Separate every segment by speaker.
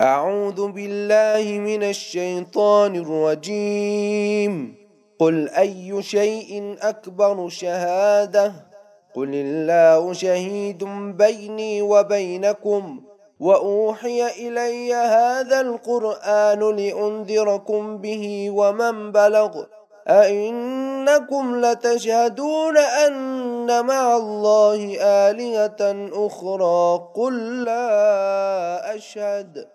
Speaker 1: أعوذ بالله من الشيطان الرجيم. قل أي شيء أكبر شهادة؟ قل الله شهيد بيني وبينكم وأوحي إلي هذا القرآن لأنذركم به ومن بلغ. أئنكم لتشهدون أن مع الله آلهة أخرى؟ قل لا أشهد.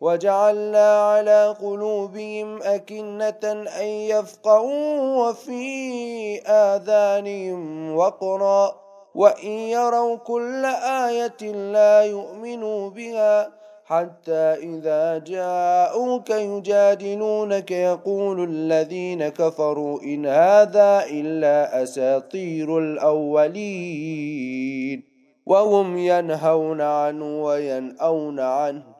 Speaker 1: وجعلنا على قلوبهم أكنة أن يفقهوا وفي آذانهم وقرا وإن يروا كل آية لا يؤمنوا بها حتى إذا جاءوك يجادلونك يقول الذين كفروا إن هذا إلا أساطير الأولين وهم ينهون عنه وينأون عنه